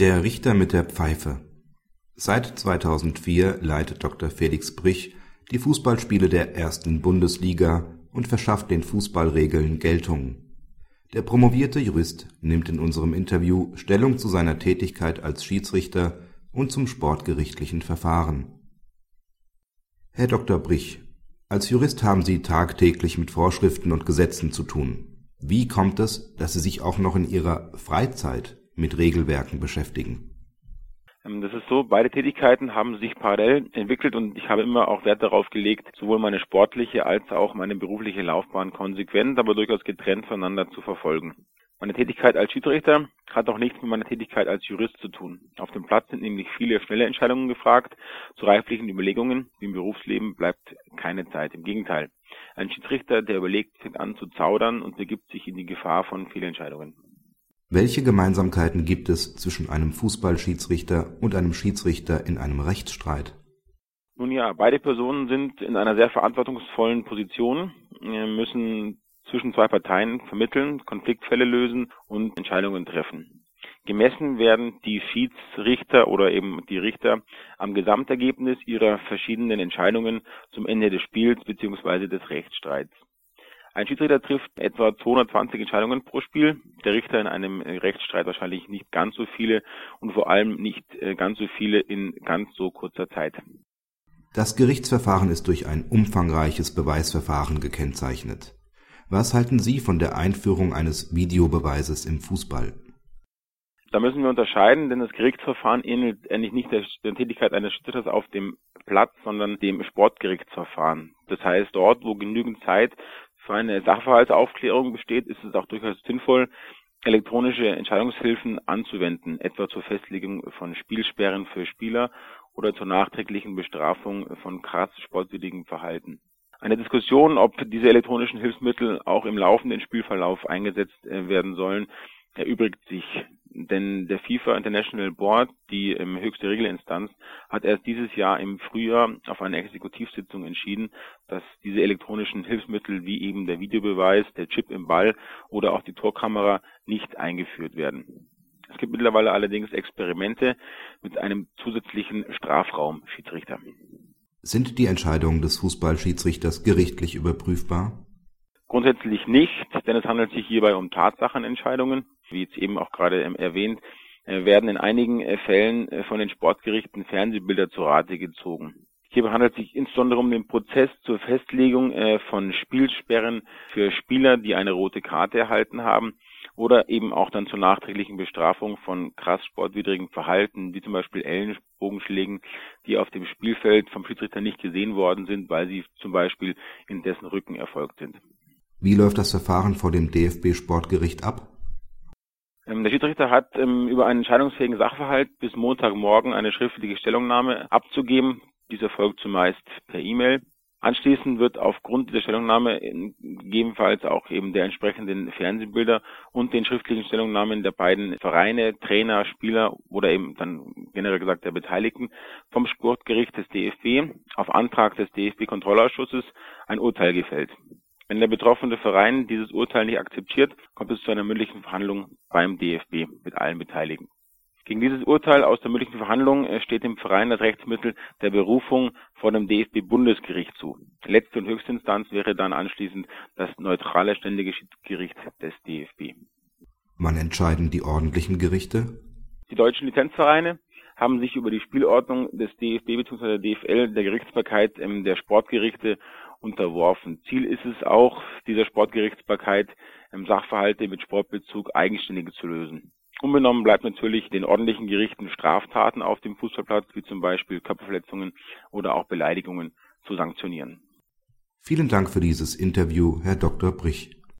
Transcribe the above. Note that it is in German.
Der Richter mit der Pfeife Seit 2004 leitet Dr. Felix Brich die Fußballspiele der ersten Bundesliga und verschafft den Fußballregeln Geltung. Der promovierte Jurist nimmt in unserem Interview Stellung zu seiner Tätigkeit als Schiedsrichter und zum sportgerichtlichen Verfahren. Herr Dr. Brich, als Jurist haben Sie tagtäglich mit Vorschriften und Gesetzen zu tun. Wie kommt es, dass Sie sich auch noch in Ihrer Freizeit mit Regelwerken beschäftigen? Ähm, das ist so, beide Tätigkeiten haben sich parallel entwickelt und ich habe immer auch Wert darauf gelegt, sowohl meine sportliche als auch meine berufliche Laufbahn konsequent, aber durchaus getrennt voneinander zu verfolgen. Meine Tätigkeit als Schiedsrichter hat auch nichts mit meiner Tätigkeit als Jurist zu tun. Auf dem Platz sind nämlich viele schnelle Entscheidungen gefragt. Zu reiflichen Überlegungen wie im Berufsleben bleibt keine Zeit. Im Gegenteil. Ein Schiedsrichter, der überlegt, fängt an zu zaudern und begibt sich in die Gefahr von Fehlentscheidungen. Welche Gemeinsamkeiten gibt es zwischen einem Fußballschiedsrichter und einem Schiedsrichter in einem Rechtsstreit? Nun ja, beide Personen sind in einer sehr verantwortungsvollen Position, müssen zwischen zwei Parteien vermitteln, Konfliktfälle lösen und Entscheidungen treffen. Gemessen werden die Schiedsrichter oder eben die Richter am Gesamtergebnis ihrer verschiedenen Entscheidungen zum Ende des Spiels bzw. des Rechtsstreits. Ein Schiedsrichter trifft etwa 220 Entscheidungen pro Spiel, der Richter in einem Rechtsstreit wahrscheinlich nicht ganz so viele und vor allem nicht äh, ganz so viele in ganz so kurzer Zeit. Das Gerichtsverfahren ist durch ein umfangreiches Beweisverfahren gekennzeichnet. Was halten Sie von der Einführung eines Videobeweises im Fußball? Da müssen wir unterscheiden, denn das Gerichtsverfahren ähnelt eigentlich nicht der, der Tätigkeit eines Schiedsrichters auf dem Platz, sondern dem Sportgerichtsverfahren. Das heißt, dort, wo genügend Zeit für eine Sachverhaltsaufklärung besteht, ist es auch durchaus sinnvoll, elektronische Entscheidungshilfen anzuwenden, etwa zur Festlegung von Spielsperren für Spieler oder zur nachträglichen Bestrafung von krass sportwidrigem Verhalten. Eine Diskussion, ob diese elektronischen Hilfsmittel auch im laufenden Spielverlauf eingesetzt äh, werden sollen, erübrigt sich. Denn der FIFA International Board, die ähm, höchste Regelinstanz, hat erst dieses Jahr im Frühjahr auf einer Exekutivsitzung entschieden, dass diese elektronischen Hilfsmittel wie eben der Videobeweis, der Chip im Ball oder auch die Torkamera nicht eingeführt werden. Es gibt mittlerweile allerdings Experimente mit einem zusätzlichen Strafraum Schiedsrichter. Sind die Entscheidungen des Fußballschiedsrichters gerichtlich überprüfbar? Grundsätzlich nicht, denn es handelt sich hierbei um Tatsachenentscheidungen. Wie jetzt eben auch gerade ähm, erwähnt, äh, werden in einigen äh, Fällen äh, von den Sportgerichten Fernsehbilder zu Rate gezogen. Hierbei handelt es sich insbesondere um den Prozess zur Festlegung von Spielsperren für Spieler, die eine rote Karte erhalten haben oder eben auch dann zur nachträglichen Bestrafung von krass sportwidrigem Verhalten, wie zum Beispiel Ellenbogenschlägen, die auf dem Spielfeld vom Schiedsrichter nicht gesehen worden sind, weil sie zum Beispiel in dessen Rücken erfolgt sind. Wie läuft das Verfahren vor dem DFB Sportgericht ab? Ähm, der Schiedsrichter hat ähm, über einen entscheidungsfähigen Sachverhalt bis Montagmorgen eine schriftliche Stellungnahme abzugeben. Dies erfolgt zumeist per E-Mail. Anschließend wird aufgrund dieser Stellungnahme gegebenenfalls auch eben der entsprechenden Fernsehbilder und den schriftlichen Stellungnahmen der beiden Vereine, Trainer, Spieler oder eben dann generell gesagt der Beteiligten vom Sportgericht des DFB auf Antrag des DFB-Kontrollausschusses ein Urteil gefällt. Wenn der betroffene Verein dieses Urteil nicht akzeptiert, kommt es zu einer mündlichen Verhandlung beim DFB mit allen Beteiligten. Gegen dieses Urteil aus der mündlichen Verhandlung äh, steht dem Verein das Rechtsmittel der Berufung vor dem DFB-Bundesgericht zu. Letzte und höchste Instanz wäre dann anschließend das neutrale ständige Schiedsgericht des DFB. Wann entscheiden die ordentlichen Gerichte? Die deutschen Lizenzvereine haben sich über die Spielordnung des DFB bzw. der DFL der Gerichtsbarkeit ähm, der Sportgerichte unterworfen. Ziel ist es auch, dieser Sportgerichtsbarkeit ähm, Sachverhalte mit Sportbezug eigenständig zu lösen. Unbenommen bleibt natürlich den ordentlichen Gerichten Straftaten auf dem Fußballplatz, wie zum Beispiel Körperverletzungen oder auch Beleidigungen, zu sanktionieren. Vielen Dank für dieses Interview, Herr Dr. Brich.